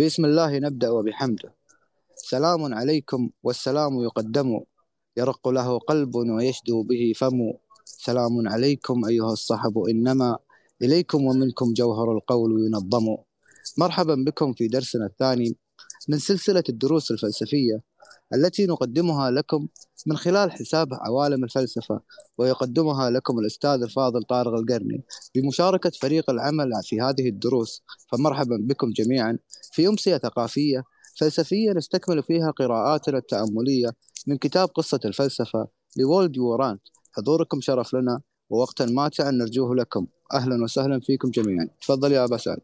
بسم الله نبدأ وبحمده. سلام عليكم والسلام يقدم. يرق له قلب ويشدو به فم. سلام عليكم أيها الصحب إنما إليكم ومنكم جوهر القول ينظم. مرحبا بكم في درسنا الثاني من سلسلة الدروس الفلسفية التي نقدمها لكم من خلال حساب عوالم الفلسفة ويقدمها لكم الأستاذ الفاضل طارق القرني بمشاركة فريق العمل في هذه الدروس. فمرحبا بكم جميعا. في أمسية ثقافية فلسفية نستكمل فيها قراءاتنا التأملية من كتاب قصة الفلسفة لولد وورانت حضوركم شرف لنا ووقتا ماتعا نرجوه لكم. أهلا وسهلا فيكم جميعا. تفضل يا أبا سعد.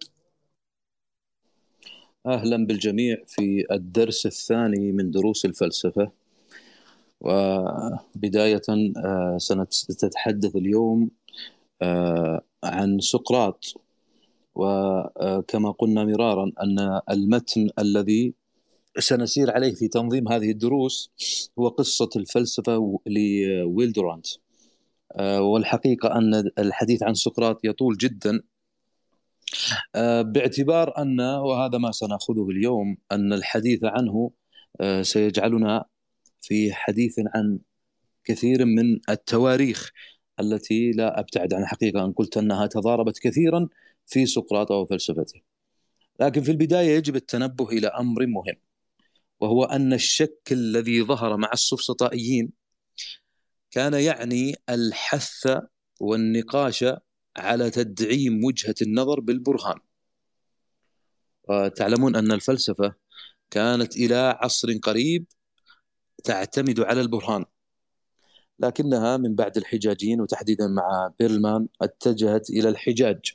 أهلا بالجميع في الدرس الثاني من دروس الفلسفة. وبداية آه، سنتحدث اليوم آه، عن سقراط. وكما قلنا مرارا أن المتن الذي سنسير عليه في تنظيم هذه الدروس هو قصة الفلسفة لويلدرانت آه، والحقيقة أن الحديث عن سقراط يطول جدا. آه، باعتبار أن وهذا ما سنأخذه اليوم أن الحديث عنه آه، سيجعلنا في حديث عن كثير من التواريخ التي لا أبتعد عن حقيقة أن قلت أنها تضاربت كثيرا في سقراط وفلسفته. لكن في البداية يجب التنبه إلى أمر مهم وهو أن الشك الذي ظهر مع السفسطائيين كان يعني الحث والنقاش على تدعيم وجهة النظر بالبرهان. وتعلمون أن الفلسفة كانت إلى عصر قريب تعتمد على البرهان لكنها من بعد الحجاجين وتحديدا مع بيرلمان اتجهت إلى الحجاج.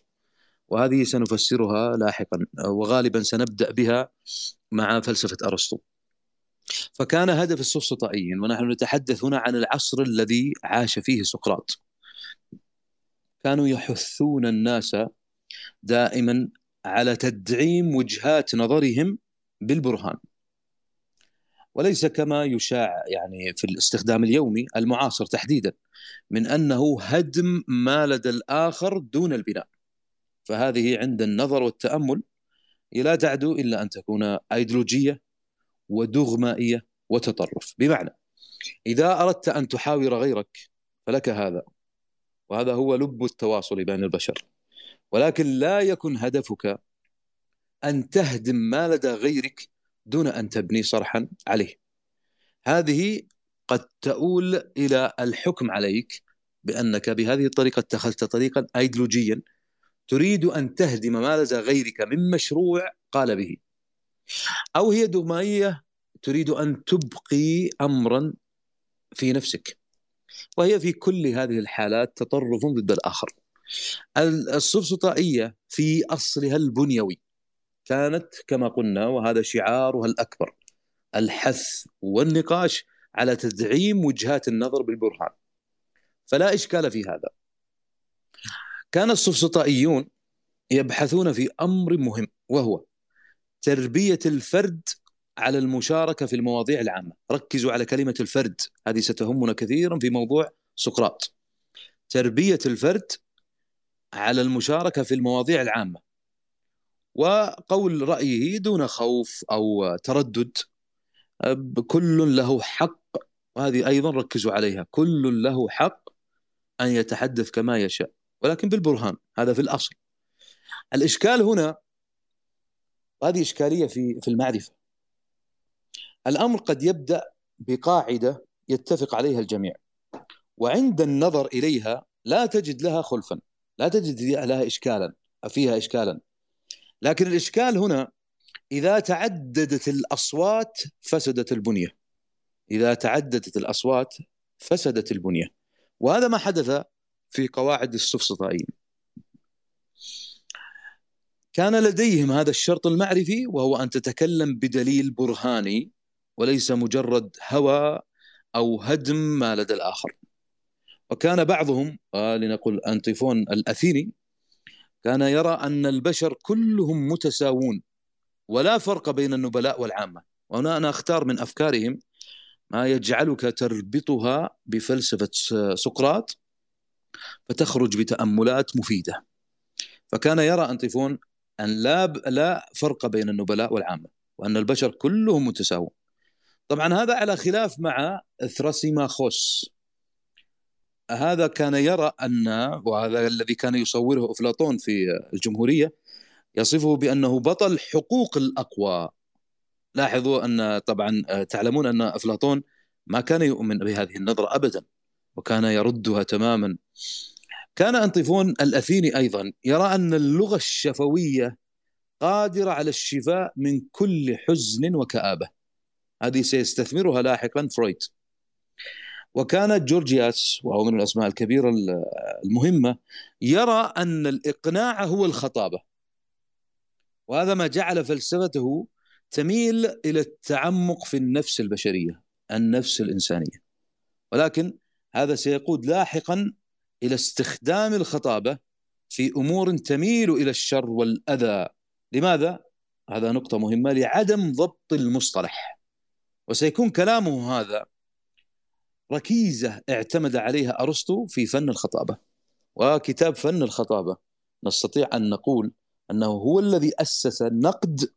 وهذه سنفسرها لاحقا وغالبا سنبدأ بها مع فلسفة أرسطو. فكان هدف السفسطائيين ونحن نتحدث هنا عن العصر الذي عاش فيه سقراط. كانوا يحثون الناس دائما على تدعيم وجهات نظرهم بالبرهان. وليس كما يشاع يعني في الاستخدام اليومي المعاصر تحديدا من أنه هدم ما لدى الآخر دون البناء. فهذه عند النظر والتأمل لا تعدو إلا أن تكون أيديولوجية ودغمائية وتطرف. بمعنى إذا أردت أن تحاور غيرك فلك هذا. وهذا هو لب التواصل بين البشر. ولكن لا يكن هدفك أن تهدم ما لدى غيرك دون أن تبني صرحا عليه. هذه قد تؤول إلى الحكم عليك بأنك بهذه الطريقة اتخذت طريقا ايديولوجيا تريد أن تهدم ما لدى غيرك من مشروع قال به. أو هي دغمائيه تريد أن تبقي امرا في نفسك. وهي في كل هذه الحالات تطرف ضد الآخر. السفسطائية في أصلها البنيوي كانت كما قلنا وهذا شعارها الأكبر الحث والنقاش على تدعيم وجهات النظر بالبرهان. فلا إشكال في هذا. كان السفسطائيون يبحثون في أمر مهم وهو تربية الفرد على المشاركة في المواضيع العامة، ركزوا على كلمة الفرد، هذه ستهمنا كثيرا في موضوع سقراط. تربية الفرد على المشاركة في المواضيع العامة. وقول رأيه دون خوف أو تردد. كل له حق. وهذه أيضا ركزوا عليها، كل له حق أن يتحدث كما يشاء، ولكن بالبرهان، هذا في الأصل. الإشكال هنا. وهذه إشكالية في في المعرفة. الأمر قد يبدأ بقاعدة يتفق عليها الجميع. وعند النظر إليها لا تجد لها خلفا لا تجد لها اشكالا فيها اشكالا. لكن الإشكال هنا إذا تعددت الأصوات فسدت البنية. إذا تعددت الأصوات فسدت البنية. وهذا ما حدث في قواعد السفسطائيين. كان لديهم هذا الشرط المعرفي وهو أن تتكلم بدليل برهاني وليس مجرد هوى أو هدم ما لدى الآخر. وكان بعضهم آه لنقل أنطيفون الأثيني كان يرى أن البشر كلهم متساوون ولا فرق بين النبلاء والعامة. وهنا أنا أختار من أفكارهم ما يجعلك تربطها بفلسفة سقراط فتخرج بتأملات مفيدة. فكان يرى أنطيفون أن لا لا فرق بين النبلاء والعامة وأن البشر كلهم متساوون. طبعا هذا على خلاف مع ثراسيماخوس هذا كان يرى أن وهذا الذي كان يصوره أفلاطون في الجمهورية يصفه بأنه بطل حقوق الأقوى. لاحظوا أن طبعا تعلمون أن أفلاطون ما كان يؤمن بهذه النظرة ابدا وكان يردها تماما. كان انطيفون الأثيني أيضا يرى أن اللغة الشفوية قادرة على الشفاء من كل حزن وكآبة. هذه سيستثمرها لاحقا فرويد. وكان جورجياس وهو من الأسماء الكبيرة المهمة يرى أن الإقناع هو الخطابة. وهذا ما جعل فلسفته تميل إلى التعمق في النفس البشرية النفس الإنسانية. ولكن هذا سيقود لاحقا إلى استخدام الخطابة في أمور تميل إلى الشر والأذى. لماذا؟ هذا نقطة مهمة لعدم ضبط المصطلح. وسيكون كلامه هذا. ركيزة اعتمد عليها أرسطو في فن الخطابة. وكتاب فن الخطابة نستطيع أن نقول أنه هو الذي أسس النقد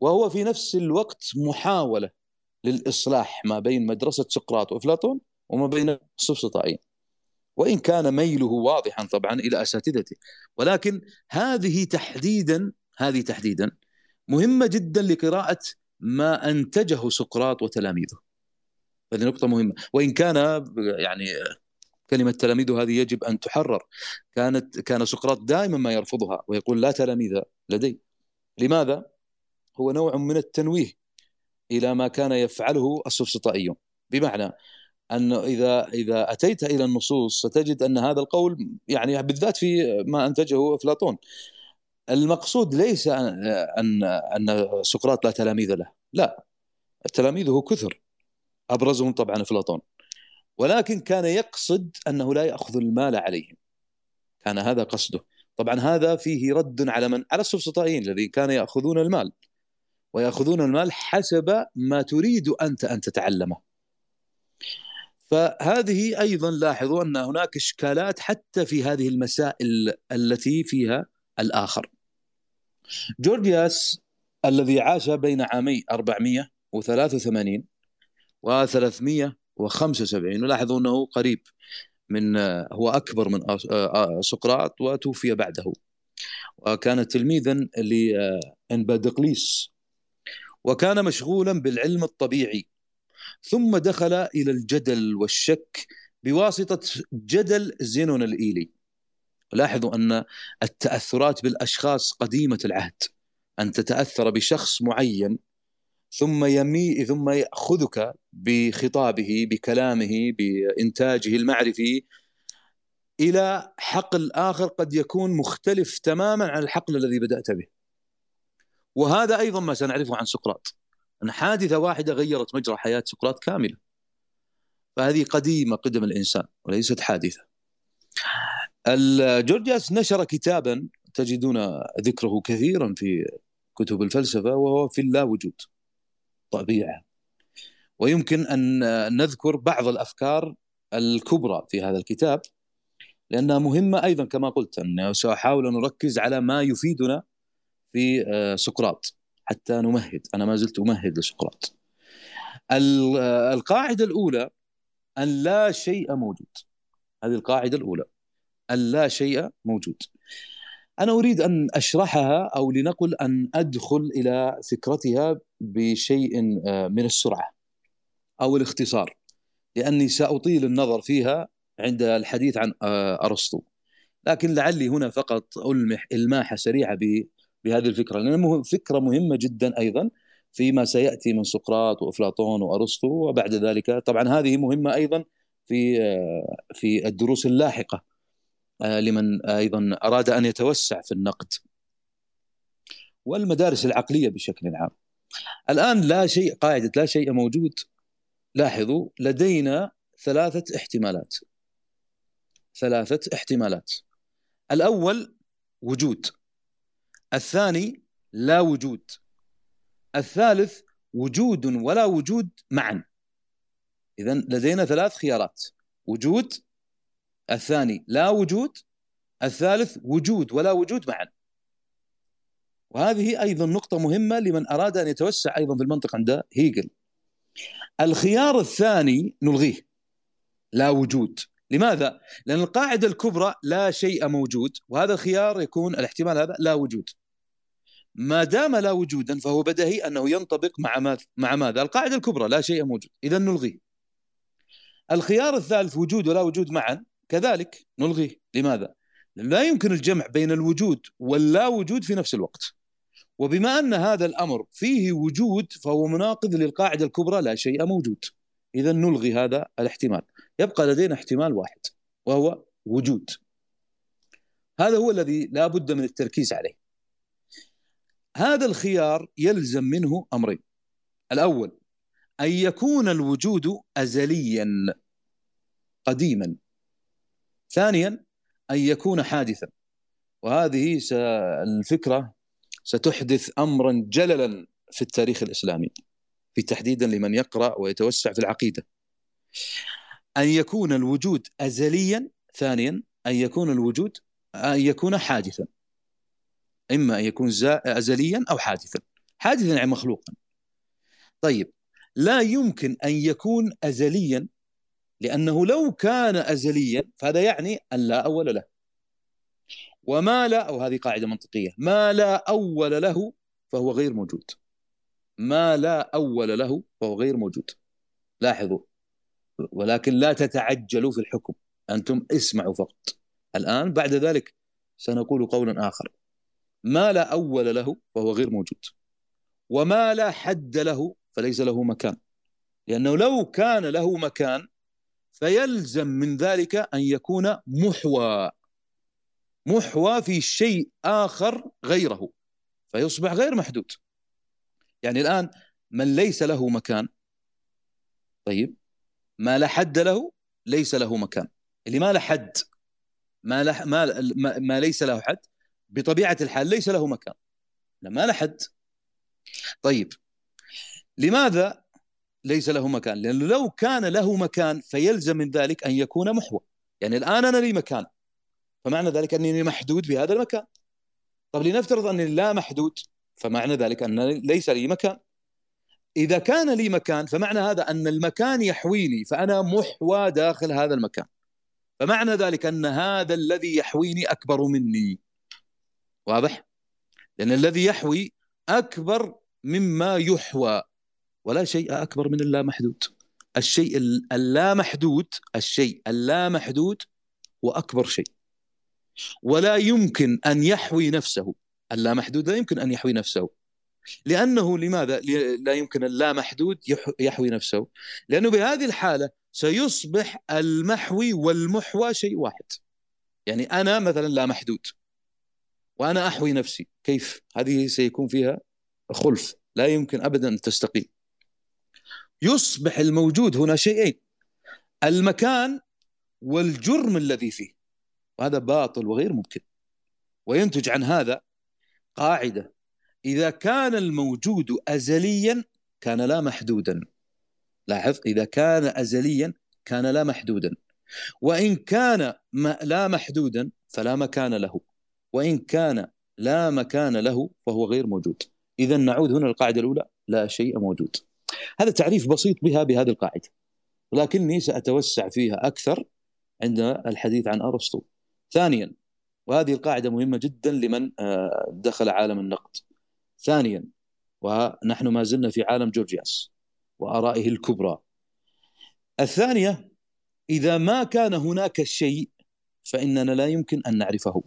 وهو في نفس الوقت محاولة للإصلاح ما بين مدرسة سقراط وأفلاطون وما بين السفسطائيين وإن كان ميله واضحا طبعا إلى أساتذته. ولكن هذه تحديدا هذه تحديدا مهمة جدا لقراءة ما أنتجه سقراط وتلاميذه. هذه نقطة مهمة. وإن كان يعني كلمة تلاميذه هذه يجب أن تحرر. كانت كان سقراط دائما ما يرفضها ويقول لا تلاميذ لدي. لماذا؟ هو نوع من التنويه إلى ما كان يفعله السفسطائيون. بمعنى انه إذا إذا أتيت إلى النصوص ستجد أن هذا القول يعني بالذات في ما أنتجه أفلاطون. المقصود ليس ان ان سقراط لا تلاميذ له. لا تلاميذه كثر أبرزهم طبعا أفلاطون. ولكن كان يقصد أنه لا يأخذ المال عليهم. كان هذا قصده. طبعا هذا فيه رد على من؟ على السفسطائيين الذين كانوا يأخذون المال. ويأخذون المال حسب ما تريد أنت أن تتعلمه. فهذه أيضا لاحظوا أن هناك إشكالات حتى في هذه المسائل التي فيها الآخر. جورجياس الذي عاش بين عامي 483 و 375 ولاحظوا أنه قريب من هو أكبر من سقراط وتوفي بعده. وكان تلميذا لأنبادقليس. وكان مشغولا بالعلم الطبيعي. ثم دخل إلى الجدل والشك بواسطة جدل زينون الإيلي. لاحظوا أن التأثرات بالأشخاص قديمة العهد أن تتأثر بشخص معين ثم يمي ثم يأخذك بخطابه بكلامه بإنتاجه المعرفي إلى حقل آخر قد يكون مختلف تماما عن الحقل الذي بدأت به. وهذا أيضا ما سنعرفه عن سقراط أن حادثة واحدة غيرت مجرى حياة سقراط كاملة. فهذه قديمة قدم الإنسان وليست حادثة. جورجياس نشر كتابا تجدون ذكره كثيرا في كتب الفلسفة وهو في اللاوجود طبيعه ويمكن أن نذكر بعض الأفكار الكبرى في هذا الكتاب لأنها مهمة أيضا كما قلت أن سأحاول أن أركز على ما يفيدنا في آه، سقراط حتى نمهد. أنا ما زلت أمهد لسقراط. القاعدة الأولى أن لا شيء موجود. هذه القاعدة الأولى. اللا شيء موجود. أنا أريد أن أشرحها أو لنقل أن أدخل إلى فكرتها بشيء آه، من السرعة أو الاختصار لأني سأطيل النظر فيها عند الحديث عن آه، أرسطو. لكن لعلي هنا فقط ألمح الماحه سريعة بهذه الفكرة لأنها فكرة مهمة جدا أيضا فيما سيأتي من سقراط وأفلاطون وأرسطو وبعد ذلك طبعا هذه مهمة أيضا في آه، في الدروس اللاحقة. لمن أيضا أراد أن يتوسع في النقد والمدارس العقلية بشكل عام. الآن لا شيء قاعدة لا شيء موجود لاحظوا لدينا ثلاثة احتمالات. ثلاثة احتمالات. الأول وجود. الثاني لا وجود. الثالث وجود ولا وجود معا. اذا لدينا ثلاث خيارات وجود الثاني لا وجود الثالث وجود ولا وجود معا وهذه أيضا نقطة مهمة لمن أراد أن يتوسع أيضا في المنطق عند هيجل الخيار الثاني نلغيه لا وجود لماذا؟ لأن القاعدة الكبرى لا شيء موجود وهذا الخيار يكون الاحتمال هذا لا وجود ما دام لا وجودا فهو بديهي أنه ينطبق مع ماذا؟ مع ماذا؟ القاعدة الكبرى لا شيء موجود إذا نلغيه الخيار الثالث وجود ولا وجود معا كذلك نلغيه. لماذا؟ لا يمكن الجمع بين الوجود واللا وجود في نفس الوقت. وبما أن هذا الأمر فيه وجود فهو مناقض للقاعدة الكبرى لا شيء موجود. إذا نلغي هذا الاحتمال. يبقى لدينا احتمال واحد وهو وجود. هذا هو الذي لا بد من التركيز عليه. هذا الخيار يلزم منه أمرين. الأول أن يكون الوجود أزليا قديما. ثانيا أن يكون حادثا. وهذه الفكرة ستحدث أمرا جللا في التاريخ الإسلامي في تحديدا لمن يقرأ ويتوسع في العقيدة. أن يكون الوجود أزليا ثانيا أن يكون الوجود أن يكون حادثا. إما أن يكون أزليا أو حادثا. حادثا يعني مخلوقا. طيب لا يمكن أن يكون أزليا لأنه لو كان أزليا فهذا يعني أن لا أول له. وما لا أو هذه قاعدة منطقية ما لا أول له فهو غير موجود. ما لا أول له فهو غير موجود. لاحظوا. ولكن لا تتعجلوا في الحكم. أنتم اسمعوا فقط. الآن بعد ذلك سنقول قولا آخر. ما لا أول له فهو غير موجود. وما لا حد له فليس له مكان. لأنه لو كان له مكان فيلزم من ذلك أن يكون محوى محوى في شيء آخر غيره فيصبح غير محدود. يعني الآن من ليس له مكان طيب ما لا حد له ليس له مكان. اللي ما له حد ما, له ما, ما, ليس له حد بطبيعة الحال ليس له مكان. ما له حد. طيب لماذا ليس له مكان لأنه لو كان له مكان فيلزم من ذلك أن يكون محور يعني الآن أنا لي مكان فمعنى ذلك أنني محدود بهذا المكان. طب لنفترض أنني لا محدود فمعنى ذلك أن ليس لي مكان. إذا كان لي مكان فمعنى هذا أن المكان يحويني فأنا محوى داخل هذا المكان. فمعنى ذلك أن هذا الذي يحويني أكبر مني. واضح؟ لأن الذي يحوي أكبر مما يحوى. ولا شيء أكبر من اللامحدود. الشيء اللامحدود الشيء اللامحدود هو أكبر شيء. ولا يمكن أن يحوي نفسه. اللامحدود لا يمكن أن يحوي نفسه. لأنه لماذا؟ لا يمكن اللامحدود يحوي نفسه. لأنه بهذه الحالة سيصبح المحوي والمحوى شيء واحد. يعني أنا مثلا لا محدود وأنا أحوي نفسي. كيف؟ هذه سيكون فيها خلف. لا يمكن أبدا أن تستقيم. يصبح الموجود هنا شيئين المكان والجرم الذي فيه. وهذا باطل وغير ممكن. وينتج عن هذا قاعدة إذا كان الموجود أزليا كان لا محدودا. لاحظ إذا كان أزليا كان لا محدودا. وإن كان لا محدودا فلا مكان له. وإن كان لا مكان له فهو غير موجود. إذا نعود هنا للقاعدة الأولى لا شيء موجود. هذا تعريف بسيط بها بهذه القاعدة. ولكني سأتوسع فيها أكثر عند الحديث عن أرسطو. ثانيا وهذه القاعدة مهمة جدا لمن آه، دخل عالم النقد. ثانيا ونحن ما زلنا في عالم جورجياس وآرائه الكبرى. الثانية إذا ما كان هناك شيء فإننا لا يمكن أن نعرفه.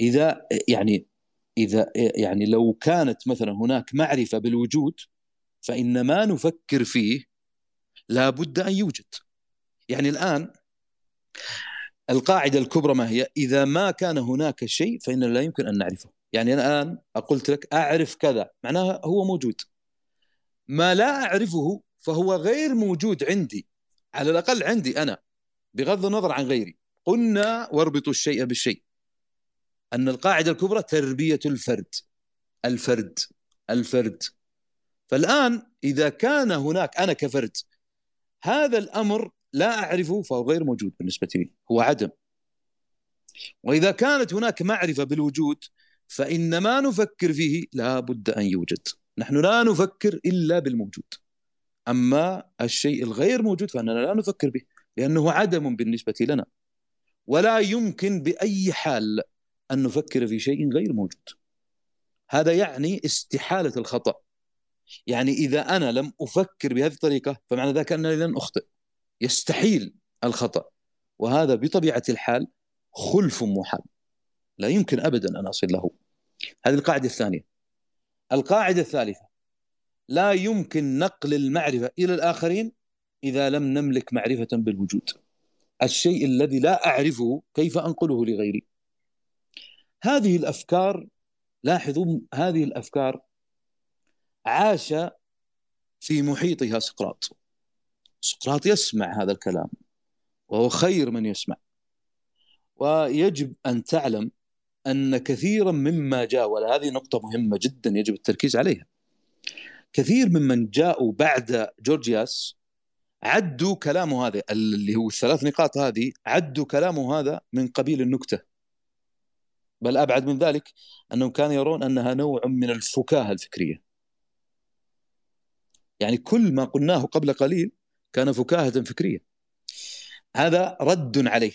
إذا يعني إذا يعني لو كانت مثلا هناك معرفة بالوجود فإن ما نفكر فيه لا بد أن يوجد. يعني الآن القاعدة الكبرى ما هي؟ إذا ما كان هناك شيء فإننا لا يمكن أن نعرفه. يعني أنا الآن قلت لك أعرف كذا معناها هو موجود. ما لا أعرفه فهو غير موجود عندي. على الأقل عندي أنا بغض النظر عن غيري. قلنا واربطوا الشيء بالشيء. أن القاعدة الكبرى تربية الفرد الفرد الفرد. فالآن إذا كان هناك أنا كفرد هذا الأمر لا أعرفه فهو غير موجود بالنسبة لي هو عدم. وإذا كانت هناك معرفة بالوجود فإن ما نفكر فيه لا بد أن يوجد. نحن لا نفكر إلا بالموجود. أما الشيء الغير موجود فإننا لا نفكر به لأنه عدم بالنسبة لنا. ولا يمكن بأي حال أن نفكر في شيء غير موجود. هذا يعني استحالة الخطأ. يعني إذا أنا لم أفكر بهذه الطريقة فمعنى ذلك أنني لن أخطئ. يستحيل الخطأ. وهذا بطبيعة الحال خلف محال. لا يمكن أبدا أن أصل له. هذه القاعدة الثانية. القاعدة الثالثة. لا يمكن نقل المعرفة إلى الآخرين إذا لم نملك معرفة بالوجود. الشيء الذي لا أعرفه كيف أنقله لغيري؟ هذه الأفكار لاحظوا هذه الأفكار عاش في محيطها سقراط. سقراط يسمع هذا الكلام وهو خير من يسمع. ويجب أن تعلم أن كثيرا مما جاء وهذه نقطة مهمة جدا يجب التركيز عليها. كثير ممن جاءوا بعد جورجياس عدوا كلامه هذا اللي هو الثلاث نقاط هذه عدوا كلامه هذا من قبيل النكتة. بل أبعد من ذلك أنهم كانوا يرون أنها نوع من الفكاهة الفكرية. يعني كل ما قلناه قبل قليل كان فكاهة فكرية. هذا رد عليه.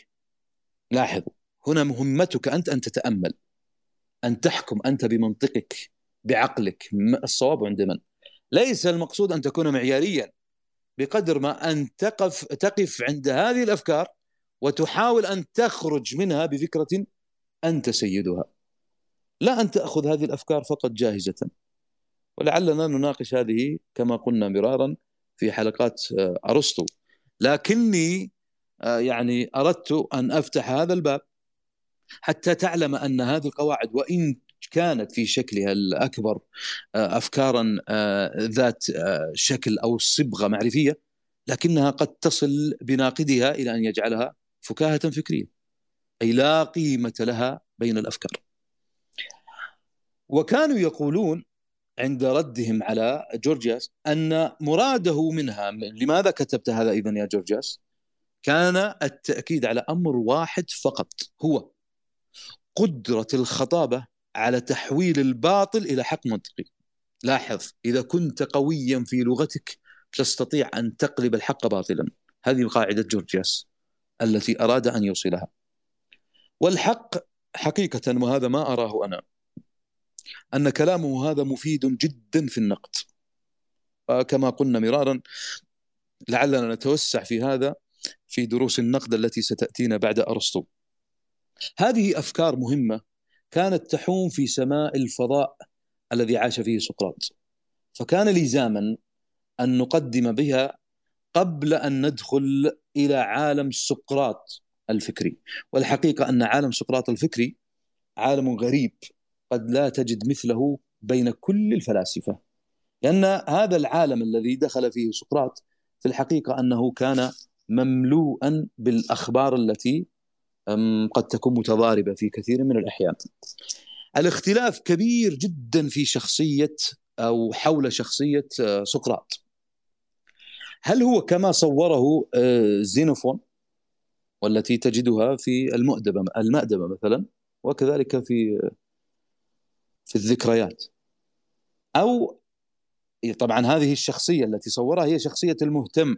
لاحظوا هنا مهمتك أنت أن تتأمل أن تحكم أنت بمنطقك بعقلك. الصواب عند من؟ ليس المقصود أن تكون معياريا بقدر ما أن تقف تقف عند هذه الأفكار وتحاول أن تخرج منها بفكرة أنت سيدها. لا أن تأخذ هذه الأفكار فقط جاهزة. ولعلنا نناقش هذه كما قلنا مرارا في حلقات آه، أرسطو. لكني آه، يعني أردت أن أفتح هذا الباب حتى تعلم أن هذه القواعد وإن كانت في شكلها الأكبر آه، أفكارا ذات شكل أو صبغة معرفية لكنها قد تصل بناقدها إلى أن يجعلها فكاهة فكرية. أي لا قيمة لها بين الأفكار وكانوا يقولون عند ردهم على جورجياس أن مراده منها لماذا كتبت هذا اذا يا جورجياس؟ كان التأكيد على أمر واحد فقط هو قدرة الخطابة على تحويل الباطل إلى حق منطقي. لاحظ إذا كنت قويا في لغتك تستطيع أن تقلب الحق باطلا. هذه قاعدة جورجياس التي أراد أن يوصلها. والحق حقيقة وهذا ما أراه أنا أن كلامه هذا مفيد جدا في النقد. كما قلنا مرارا لعلنا نتوسع في هذا في دروس النقد التي ستأتينا بعد أرسطو. هذه أفكار مهمة كانت تحوم في سماء الفضاء الذي عاش فيه سقراط. فكان لزاما أن نقدم بها قبل أن ندخل إلى عالم سقراط. الفكري والحقيقة أن عالم سقراط الفكري عالم غريب قد لا تجد مثله بين كل الفلاسفة لأن هذا العالم الذي دخل فيه سقراط في الحقيقة أنه كان مملوءا بالأخبار التي قد تكون متضاربة في كثير من الأحيان. الاختلاف كبير جدا في شخصية أو حول شخصية آه، سقراط. هل هو كما صوره آه، زينوفون والتي تجدها في المؤدبة المأدبة مثلا وكذلك في في الذكريات. أو طبعا هذه الشخصية التي صورها هي شخصية المهتم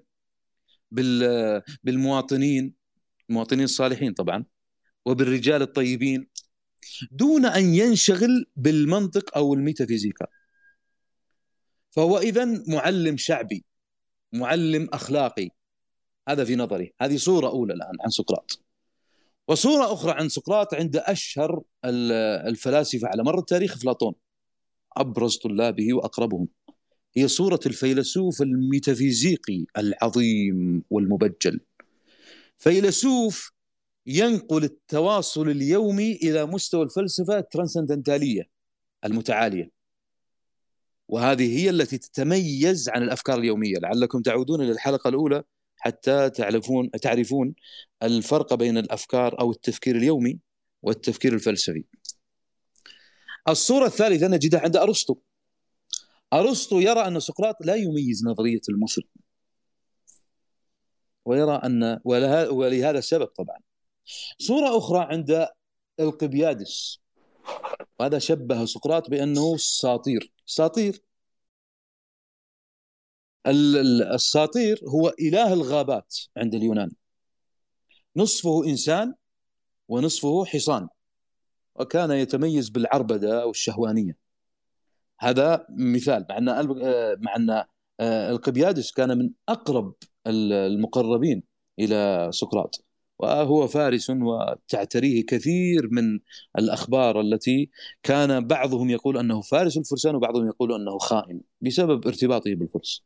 بالمواطنين المواطنين الصالحين طبعا وبالرجال الطيبين دون أن ينشغل بالمنطق أو الميتافيزيكا. فهو اذا معلم شعبي معلم أخلاقي. هذا في نظري. هذه صوره أولى الآن عن سقراط. وصورة أخرى عن سقراط عند أشهر الفلاسفة على مر التاريخ أفلاطون أبرز طلابه وأقربهم. هي صورة الفيلسوف الميتافيزيقي العظيم والمبجل. فيلسوف ينقل التواصل اليومي إلى مستوى الفلسفة الترانسندنتالية المتعالية. وهذه هي التي تتميز عن الأفكار اليومية. لعلكم تعودون إلى الحلقة الأولى حتى تعرفون تعرفون الفرق بين الأفكار أو التفكير اليومي والتفكير الفلسفي. الصورة الثالثة نجدها عند أرسطو. أرسطو يرى أن سقراط لا يميز نظرية المثل. ويرى ان ولهذا السبب طبعا. صورة أخرى عند القبيادس وهذا شبه سقراط بأنه ساطير ساطير الساطير هو إله الغابات عند اليونان. نصفه إنسان ونصفه حصان. وكان يتميز بالعربدة والشهوانية. هذا مثال. مع أن مع أن القبيادس كان من أقرب المقربين إلى سقراط. وهو فارس وتعتريه كثير من الأخبار التي كان بعضهم يقول أنه فارس الفرسان وبعضهم يقول أنه خائن بسبب ارتباطه بالفرس.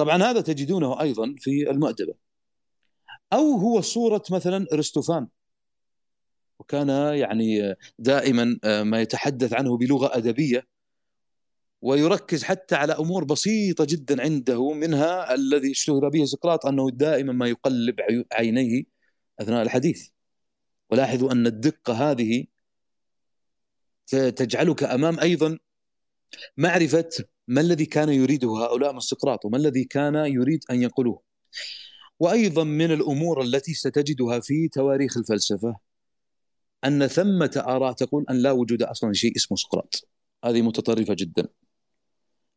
طبعا هذا تجدونه أيضا في المؤدبه. أو هو صورة مثلا ارسطوفان وكان يعني دائما ما يتحدث عنه بلغة أدبية ويركز حتى على أمور بسيطة جدا عنده منها الذي اشتهر به سقراط أنه دائما ما يقلب عينيه أثناء الحديث ولاحظوا أن الدقة هذه تجعلك أمام أيضا معرفة ما الذي كان يريده هؤلاء من سقراط وما الذي كان يريد أن يقولوه؟ وأيضا من الأمور التي ستجدها في تواريخ الفلسفة أن ثمة آراء تقول أن لا وجود أصلا شيء اسمه سقراط. هذه متطرفة جدا.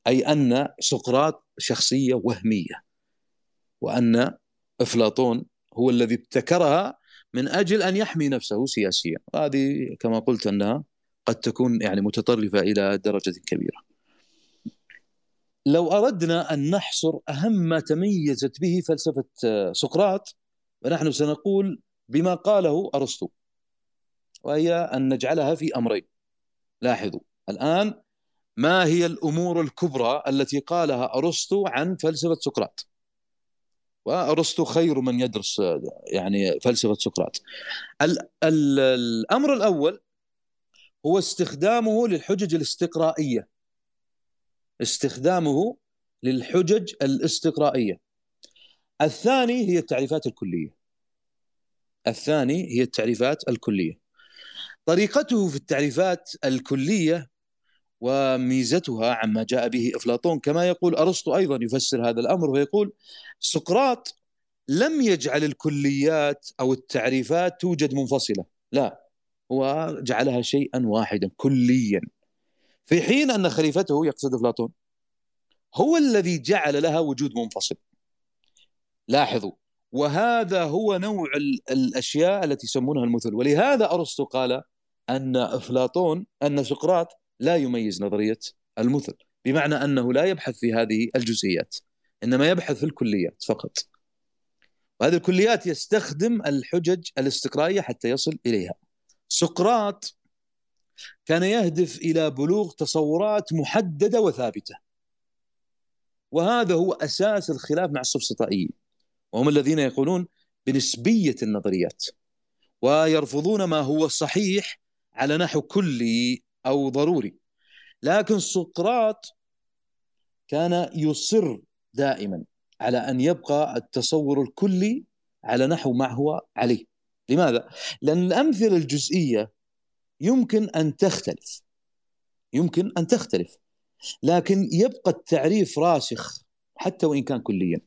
أي أن سقراط شخصية وهمية وأن أفلاطون هو الذي ابتكرها من أجل أن يحمي نفسه سياسيا. هذه كما قلت أنها قد تكون يعني متطرفة إلى درجة كبيرة. لو أردنا أن نحصر أهم ما تميزت به فلسفة سقراط فنحن سنقول بما قاله أرسطو وهي أن نجعلها في أمرين. لاحظوا الآن ما هي الأمور الكبرى التي قالها أرسطو عن فلسفة سقراط؟ وأرسطو خير من يدرس يعني فلسفة سقراط. ال ال الأمر الأول هو استخدامه للحجج الاستقرائية. استخدامه للحجج الاستقرائية. الثاني هي التعريفات الكلية. الثاني هي التعريفات الكلية. طريقته في التعريفات الكلية وميزتها عما جاء به إفلاطون كما يقول أرسطو أيضا يفسر هذا الأمر ويقول سقراط لم يجعل الكليات أو التعريفات توجد منفصلة. لا هو جعلها شيئا واحدا كليا. في حين أن خليفته يقصد افلاطون هو الذي جعل لها وجود منفصل. لاحظوا وهذا هو نوع الأشياء التي يسمونها المثل. ولهذا أرسطو قال أن افلاطون أن سقراط لا يميز نظرية المثل بمعنى أنه لا يبحث في هذه الجزئيات إنما يبحث في الكليات فقط. وهذه الكليات يستخدم الحجج الاستقرائية حتى يصل إليها. سقراط كان يهدف إلى بلوغ تصورات محددة وثابتة. وهذا هو أساس الخلاف مع السفسطائيين. وهم الذين يقولون بنسبية النظريات. ويرفضون ما هو صحيح على نحو كلي أو ضروري. لكن سقراط كان يصر دائما على أن يبقى التصور الكلي على نحو ما هو عليه. لماذا؟ لأن الأمثلة الجزئية يمكن أن تختلف. يمكن أن تختلف. لكن يبقى التعريف راسخ حتى وإن كان كليا.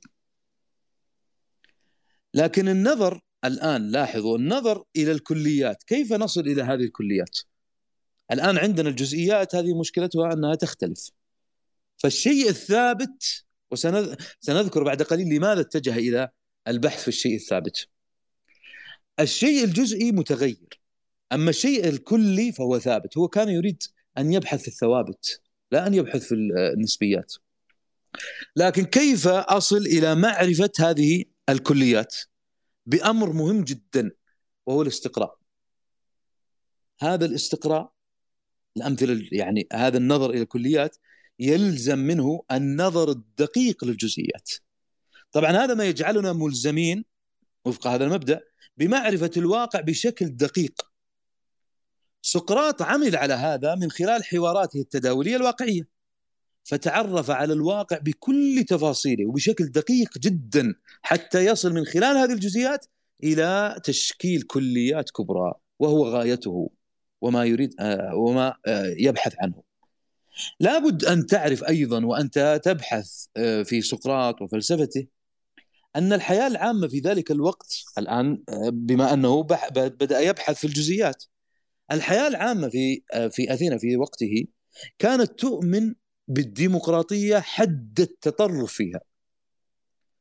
لكن النظر الآن لاحظوا النظر إلى الكليات. كيف نصل إلى هذه الكليات؟ الآن عندنا الجزئيات هذه مشكلتها أنها تختلف. فالشيء الثابت وسنذكر بعد قليل لماذا اتجه إلى البحث في الشيء الثابت. الشيء الجزئي متغير. أما الشيء الكلي فهو ثابت هو كان يريد أن يبحث في الثوابت لا أن يبحث في النسبيات لكن كيف أصل إلى معرفة هذه الكليات بأمر مهم جدا وهو الاستقراء هذا الاستقراء الأمثلة يعني هذا النظر إلى الكليات يلزم منه النظر الدقيق للجزئيات. طبعا هذا ما يجعلنا ملزمين وفق هذا المبدأ بمعرفة الواقع بشكل دقيق. سقراط عمل على هذا من خلال حواراته التداولية الواقعية. فتعرف على الواقع بكل تفاصيله وبشكل دقيق جدا حتى يصل من خلال هذه الجزئيات إلى تشكيل كليات كبرى وهو غايته وما يريد آه، وما آه، يبحث عنه لابد أن تعرف أيضا وأنت تبحث آه، في سقراط وفلسفته أن الحياة العامة في ذلك الوقت الآن بما أنه بدأ يبحث في الجزئيات الحياة العامة في في أثينا في وقته كانت تؤمن بالديمقراطية حد التطرف فيها.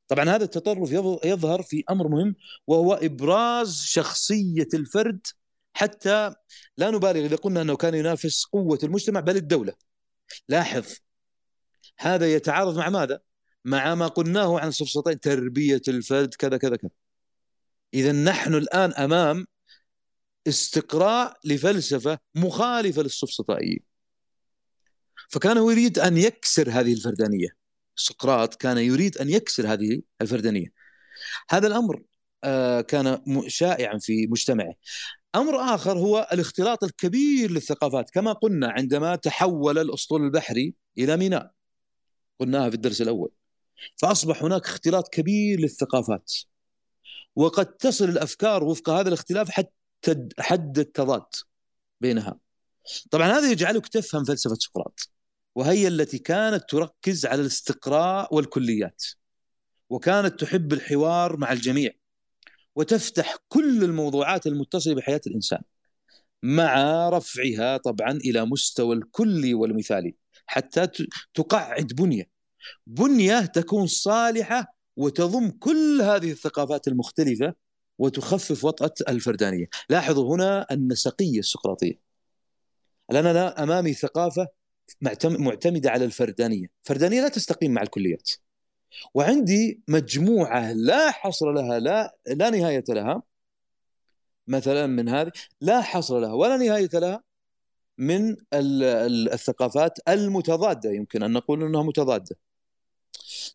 طبعا هذا التطرف يظهر في أمر مهم وهو إبراز شخصية الفرد حتى لا نبالغ إذا قلنا أنه كان ينافس قوة المجتمع بل الدولة. لاحظ هذا يتعارض مع ماذا؟ مع ما قلناه عن السفسطين تربية الفرد كذا كذا كذا. اذا نحن الآن أمام استقراء لفلسفة مخالفة للسفسطائيين فكان هو يريد أن يكسر هذه الفردانية. سقراط كان يريد أن يكسر هذه الفردانية. هذا الأمر آه، كان شائعا في مجتمعه. أمر آخر هو الاختلاط الكبير للثقافات. كما قلنا عندما تحول الأسطول البحري إلى ميناء. قلناها في الدرس الأول. فأصبح هناك اختلاط كبير للثقافات. وقد تصل الأفكار وفق هذا الاختلاف حتى حد التضاد بينها. طبعا هذا يجعلك تفهم فلسفة سقراط وهي التي كانت تركز على الاستقراء والكليات وكانت تحب الحوار مع الجميع وتفتح كل الموضوعات المتصلة بحياة الإنسان مع رفعها طبعا إلى مستوى الكلي والمثالي حتى تقعد بنية. بنية تكون صالحة وتضم كل هذه الثقافات المختلفة وتخفف وطأة الفردانية. لاحظوا هنا النسقيه السقراطية. الآن أنا أمامي ثقافة معتمدة على الفردانية. الفردانيه لا تستقيم مع الكليات. وعندي مجموعة لا حصر لها لا لا نهاية لها. مثلا من هذه لا حصر لها ولا نهاية لها من الثقافات المتضادة. يمكن أن نقول إنها متضادة.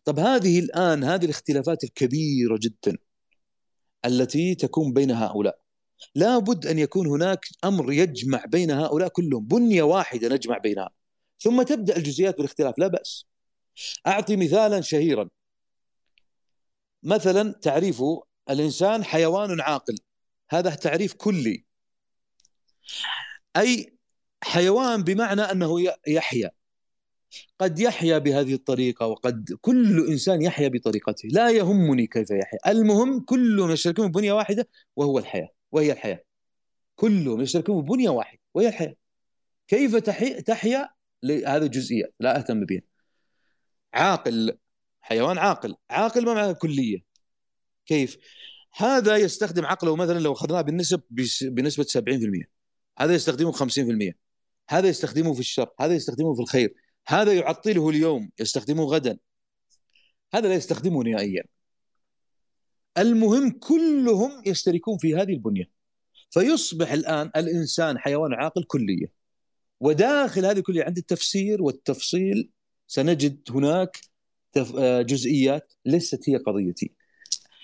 طب هذه الآن هذه الاختلافات الكبيرة جدا. التي تكون بين هؤلاء. لابد أن يكون هناك أمر يجمع بين هؤلاء كلهم بنية واحدة نجمع بينها. ثم تبدأ الجزئيات بالاختلاف لا بأس. أعطي مثالا شهيرا. مثلا تعريف الإنسان حيوان عاقل. هذا تعريف كلي. أي حيوان بمعنى أنه يحيا. قد يحيا بهذه الطريقة وقد كل إنسان يحيا بطريقته. لا يهمني كيف يحيا. المهم كلهم يشتركون ببنية واحدة وهو الحياة وهي الحياة. كلهم يشتركون ببنية واحدة وهي الحياة. كيف تحيا؟ هذه جزئيات لا أهتم بها. عاقل حيوان عاقل. عاقل ما معنى كلية. كيف؟ هذا يستخدم عقله مثلا لو أخذناه بالنسب بنسبة 70% هذا يستخدمه 50% هذا يستخدمه في الشر. هذا يستخدمه في الخير. هذا يعطله اليوم يستخدمه غدا. هذا لا يستخدمه نهائيا. المهم كلهم يشتركون في هذه البنية. فيصبح الآن الإنسان حيوان عاقل كليه وداخل هذه كلها عند التفسير والتفصيل سنجد هناك آه، جزئيات ليست هي قضيتي.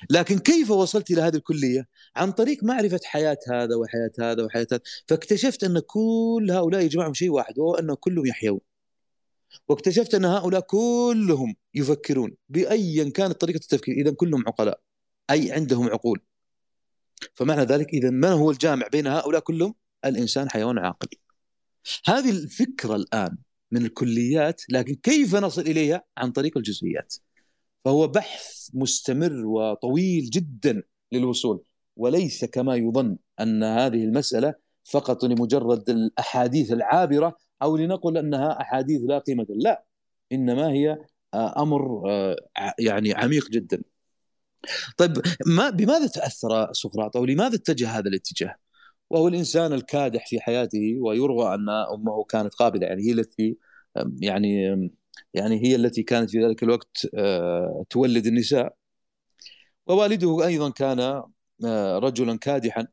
لكن كيف وصلت إلى هذه الكلية؟ عن طريق معرفة حياة هذا وحياة هذا وحياة هذا، فاكتشفت أن كل هؤلاء يجمعهم شيء واحد وهو انه كلهم يحيون. واكتشفت أن هؤلاء كلهم يفكرون بايا كانت طريقة التفكير، اذا كلهم عقلاء أي عندهم عقول. فمعنى ذلك اذا ما هو الجامع بين هؤلاء كلهم؟ الإنسان حيوان عاقل. هذه الفكرة الآن من الكليات لكن كيف نصل إليها عن طريق الجزئيات فهو بحث مستمر وطويل جدا للوصول وليس كما يظن أن هذه المسألة فقط لمجرد الأحاديث العابرة أو لنقل أنها أحاديث لا قيمة لا إنما هي آه، أمر آه، يعني عميق جدا. طيب ما بماذا تأثر سقراط؟ أو لماذا اتجه هذا الاتجاه؟ وهو الإنسان الكادح في حياته ويروى أن أمه كانت قابلة يعني هي التي يعني يعني هي التي كانت في ذلك الوقت آه، تولد النساء. ووالده أيضا كان رجلا كادحا.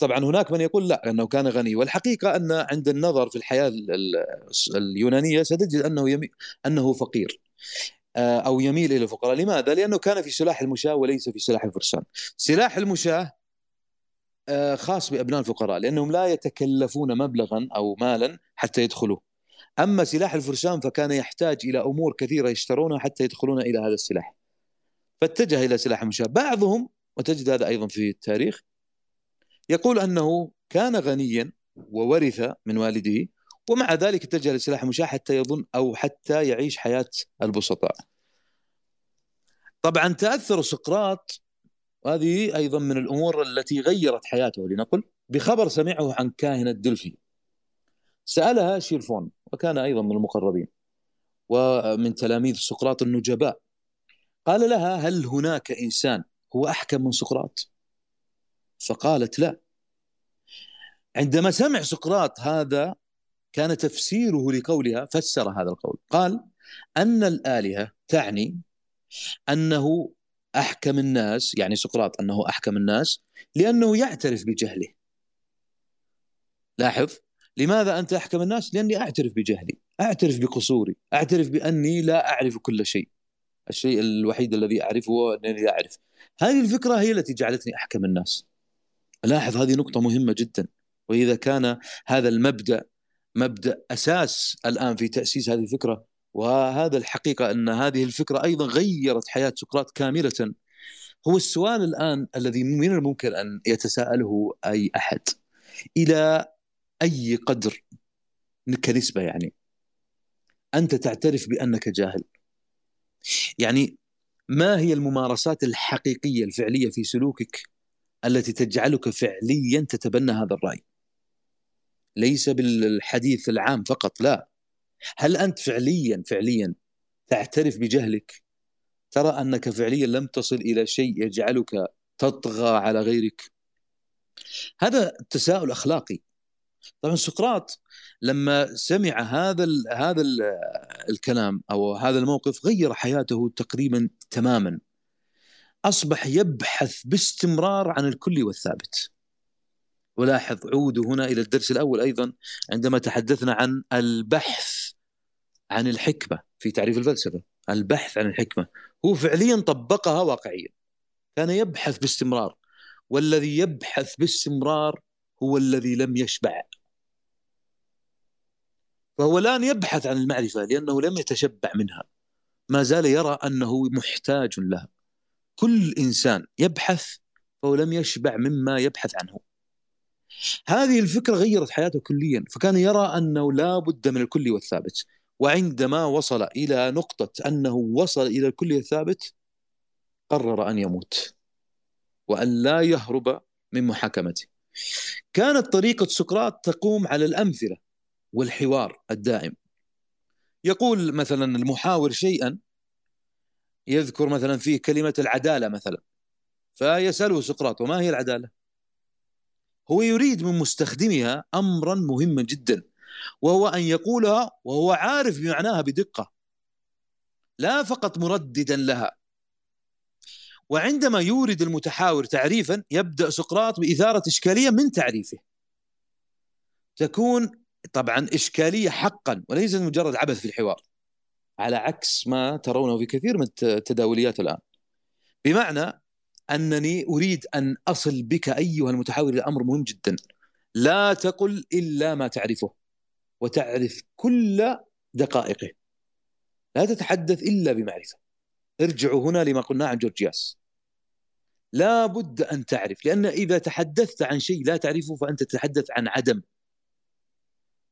طبعا هناك من يقول لا انه كان غني. والحقيقة أن عند النظر في الحياة اليونانية ستجد أنه يمي أنه فقير أو يميل إلى الفقراء. لماذا؟ لأنه كان في سلاح المشاة وليس في سلاح الفرسان. سلاح المشاة آه، خاص بأبناء الفقراء لأنهم لا يتكلفون مبلغا أو مالا حتى يدخلوا أما سلاح الفرسان فكان يحتاج إلى أمور كثيرة يشترونها حتى يدخلون إلى هذا السلاح. فاتجه إلى سلاح المشاة. بعضهم وتجد هذا أيضا في التاريخ يقول أنه كان غنيا وورث من والده ومع ذلك اتجه لسلاح المشاة حتى يظن أو حتى يعيش حياة البسطاء. طبعا تأثر سقراط هذه أيضا من الأمور التي غيرت حياته لنقل بخبر سمعه عن كاهنة دلفي سألها شيريفون وكان أيضا من المقربين ومن تلاميذ سقراط النجباء. قال لها هل هناك إنسان هو أحكم من سقراط؟ فقالت لا. عندما سمع سقراط هذا كان تفسيره لقولها فسر هذا القول. قال أن الآلهة تعني أنه أحكم الناس يعني سقراط أنه أحكم الناس لأنه يعترف بجهله. لاحظ؟ لماذا أنت أحكم الناس؟ لأني أعترف بجهلي أعترف بقصوري أعترف بأني لا أعرف كل شيء. الشيء الوحيد الذي أعرفه أنني لا أعرف. هذه الفكرة هي التي جعلتني أحكم الناس. لاحظ هذه نقطة مهمة جدا. وإذا كان هذا المبدأ مبدأ أساس الآن في تأسيس هذه الفكرة وهذا الحقيقة أن هذه الفكرة أيضا غيرت حياة سقراط كاملة هو السؤال الآن الذي من الممكن أن يتساءله أي أحد. إلى أي قدر؟ كنسبة يعني. أنت تعترف بأنك جاهل. يعني ما هي الممارسات الحقيقية الفعلية في سلوكك التي تجعلك فعليا تتبنى هذا الرأي. ليس بالحديث العام فقط لا. هل أنت فعليا فعليا تعترف بجهلك؟ ترى أنك فعليا لم تصل إلى شيء يجعلك تطغى على غيرك؟ هذا تساؤل أخلاقي. طبعا سقراط لما سمع هذا ال هذا ال الكلام أو هذا الموقف غير حياته تقريبا تماما. أصبح يبحث باستمرار عن الكل والثابت. ولاحظ عودوا هنا إلى الدرس الأول أيضا عندما تحدثنا عن البحث عن الحكمة في تعريف الفلسفة. البحث عن الحكمة. هو فعليا طبقها واقعيا. كان يبحث باستمرار. والذي يبحث باستمرار هو الذي لم يشبع. فهو الآن يبحث عن المعرفة لأنه لم يتشبع منها. ما زال يرى أنه محتاج لها. كل إنسان يبحث فهو لم يشبع مما يبحث عنه. هذه الفكرة غيرت حياته كليا فكان يرى أنه لا بد من الكل والثابت. وعندما وصل إلى نقطة أنه وصل إلى الكل الثابت قرر أن يموت وأن لا يهرب من محاكمته. كانت طريقة سقراط تقوم على الأمثلة والحوار الدائم. يقول مثلا المحاور شيئا يذكر مثلا فيه كلمة العدالة مثلا فيسأله سقراط وما هي العدالة؟ هو يريد من مستخدمها أمرا مهما جدا وهو أن يقولها وهو عارف بمعناها بدقة لا فقط مرددا لها. وعندما يورد المتحاور تعريفا يبدأ سقراط بإثارة إشكالية من تعريفه. تكون طبعا إشكالية حقا وليس مجرد عبث في الحوار. على عكس ما ترونه في كثير من التداوليات الآن. بمعنى أنني أريد أن أصل بك أيها المتحاور إلى أمر مهم جدا. لا تقل إلا ما تعرفه وتعرف كل دقائقه. لا تتحدث إلا بمعرفة. ارجعوا هنا لما قلناه عن جورجياس لا بد أن تعرف لأن إذا تحدثت عن شيء لا تعرفه فأنت تتحدث عن عدم.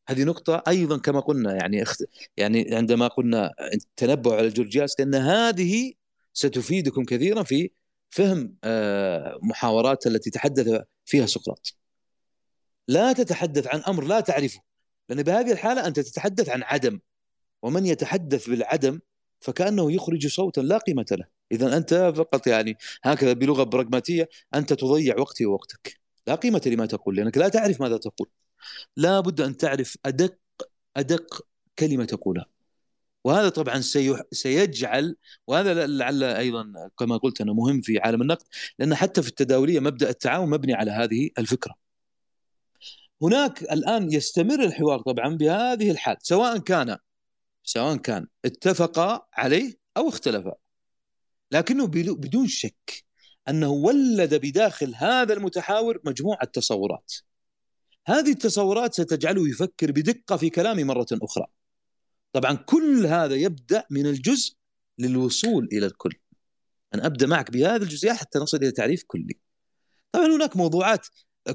هذه نقطة أيضا كما قلنا يعني اخت... يعني عندما قلنا تنبؤ على جورجياس لأن هذه ستفيدكم كثيرا في فهم آه، محاورات التي تحدث فيها سقراط. لا تتحدث عن أمر لا تعرفه لأن بهذه الحالة أنت تتحدث عن عدم ومن يتحدث بالعدم فكأنه يخرج صوتا لا قيمة له. إذا أنت فقط يعني هكذا بلغة براغماتية أنت تضيع وقتي ووقتك. لا قيمة لما تقول لأنك لا تعرف ماذا تقول. لا بد أن تعرف أدق أدق كلمة تقولها وهذا طبعا سيجعل وهذا لعل أيضا كما قلت أنه مهم في عالم النقد لأن حتى في التداولية مبدأ التعاون مبني على هذه الفكرة. هناك الآن يستمر الحوار طبعا بهذه الحال سواء كان سواء كان اتفقا عليه أو اختلفا. لكنه بدون شك أنه ولد بداخل هذا المتحاور مجموعة تصورات. هذه التصورات ستجعله يفكر بدقة في كلامه مرة أخرى. طبعا كل هذا يبدأ من الجزء للوصول إلى الكل. أنا أبدأ معك بهذه الجزئيات حتى نصل إلى تعريف كلي. طبعا هناك موضوعات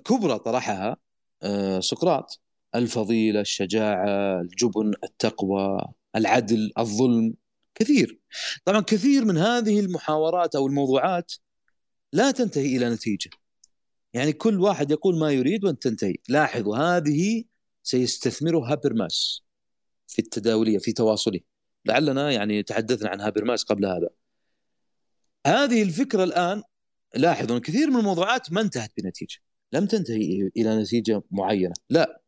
كبرى طرحها آه، سقراط الفضيلة، الشجاعة، الجبن، التقوى، العدل، الظلم، كثير. طبعا كثير من هذه المحاورات أو الموضوعات لا تنتهي إلى نتيجة. يعني كل واحد يقول ما يريد وانت تنتهي. لاحظوا هذه سيستثمرها هابرماس في التداولية في تواصله. لعلنا يعني تحدثنا عن هابرماس قبل هذا. هذه الفكرة الآن لاحظوا كثير من الموضوعات ما انتهت بنتيجة. لم تنتهي إلى نتيجة معينة. لا.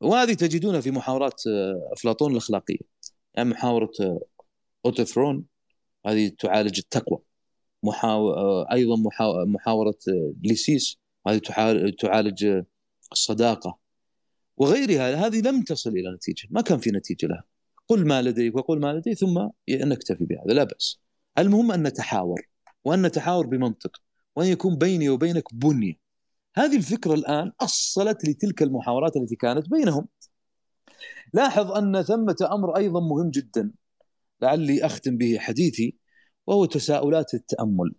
وهذه تجدونها في محاورات آه، أفلاطون الأخلاقية. يعني محاورة آه، اوطيفرون هذه تعالج التقوى. محاو... آه، أيضا محاو... محاورة ليسيس هذه تعالج الصداقة وغيرها. هذه لم تصل إلى نتيجة ما كان في نتيجة لها. قل ما لديك وقل ما لدي ثم نكتفي بهذا لا بأس. المهم أن نتحاور وأن نتحاور بمنطق وأن يكون بيني وبينك بنية. هذه الفكرة الآن أصلت لتلك المحاورات التي كانت بينهم. لاحظ أن ثمة أمر أيضا مهم جدا. لعلي أختم به حديثي. وهو تساؤلات التأمل.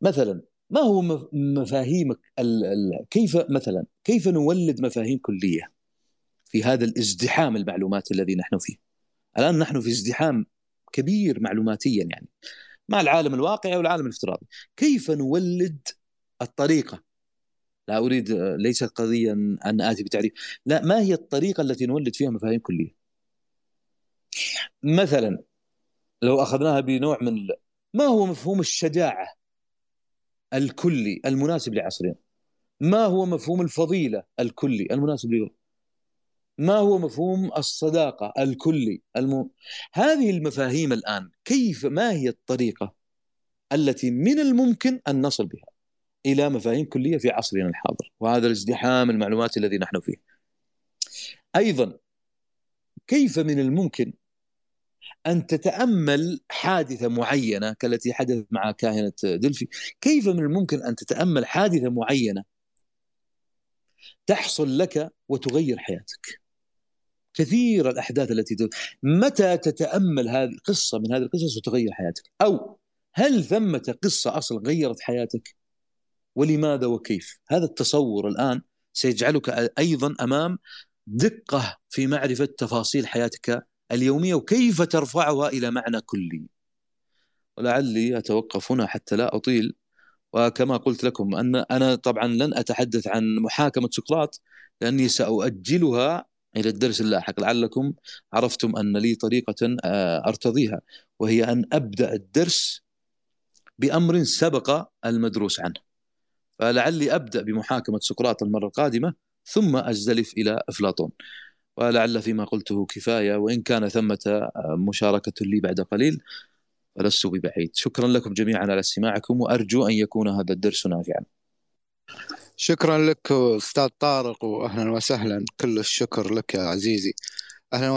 مثلا ما هو مفاهيمك كيف مثلا كيف نولد مفاهيم كلية في هذا الازدحام المعلوماتي الذي نحن فيه؟ الآن نحن في ازدحام كبير معلوماتيا يعني مع العالم الواقعي والعالم الافتراضي. كيف نولد الطريقة؟ لا أريد ليست قضيه أن آتي بتعريف. لا ما هي الطريقة التي نولد فيها مفاهيم كلية؟ مثلا لو أخذناها بنوع من ما هو مفهوم الشجاعة الكلي المناسب لعصرنا؟ ما هو مفهوم الفضيلة الكلي المناسب ليوم ما هو مفهوم الصداقة الكلي الم... هذه المفاهيم الآن كيف ما هي الطريقة التي من الممكن أن نصل بها إلى مفاهيم كلية في عصرنا الحاضر؟ وهذا الازدحام المعلوماتي الذي نحن فيه. أيضا كيف من الممكن أن تتأمل حادثة معينة كالتي حدثت مع كاهنة دلفي. كيف من الممكن أن تتأمل حادثة معينة تحصل لك وتغير حياتك؟ كثير الأحداث التي تغير. متى تتأمل هذه قصة من هذه القصص وتغير حياتك؟ أو هل ثمة قصة أصلا غيرت حياتك؟ ولماذا وكيف؟ هذا التصور الآن سيجعلك أيضا أمام دقة في معرفة تفاصيل حياتك اليومية وكيف ترفعها إلى معنى كلي؟ ولعلي أتوقف هنا حتى لا أطيل. وكما قلت لكم أن أنا طبعا لن أتحدث عن محاكمة سقراط لأني سأؤجلها إلى الدرس اللاحق. لعلكم عرفتم أن لي طريقة آه، أرتضيها وهي أن أبدأ الدرس بأمر سبق المدروس عنه. فلعلي أبدأ بمحاكمة سقراط المرة القادمة ثم أزدلف إلى أفلاطون. ولعل فيما قلته كفاية وإن كان ثمة مشاركة لي بعد قليل فلست ببعيد. شكرا لكم جميعا على استماعكم وأرجو أن يكون هذا الدرس نافعا. شكرا لك أستاذ طارق واهلا وسهلا. كل الشكر لك يا عزيزي. أهلا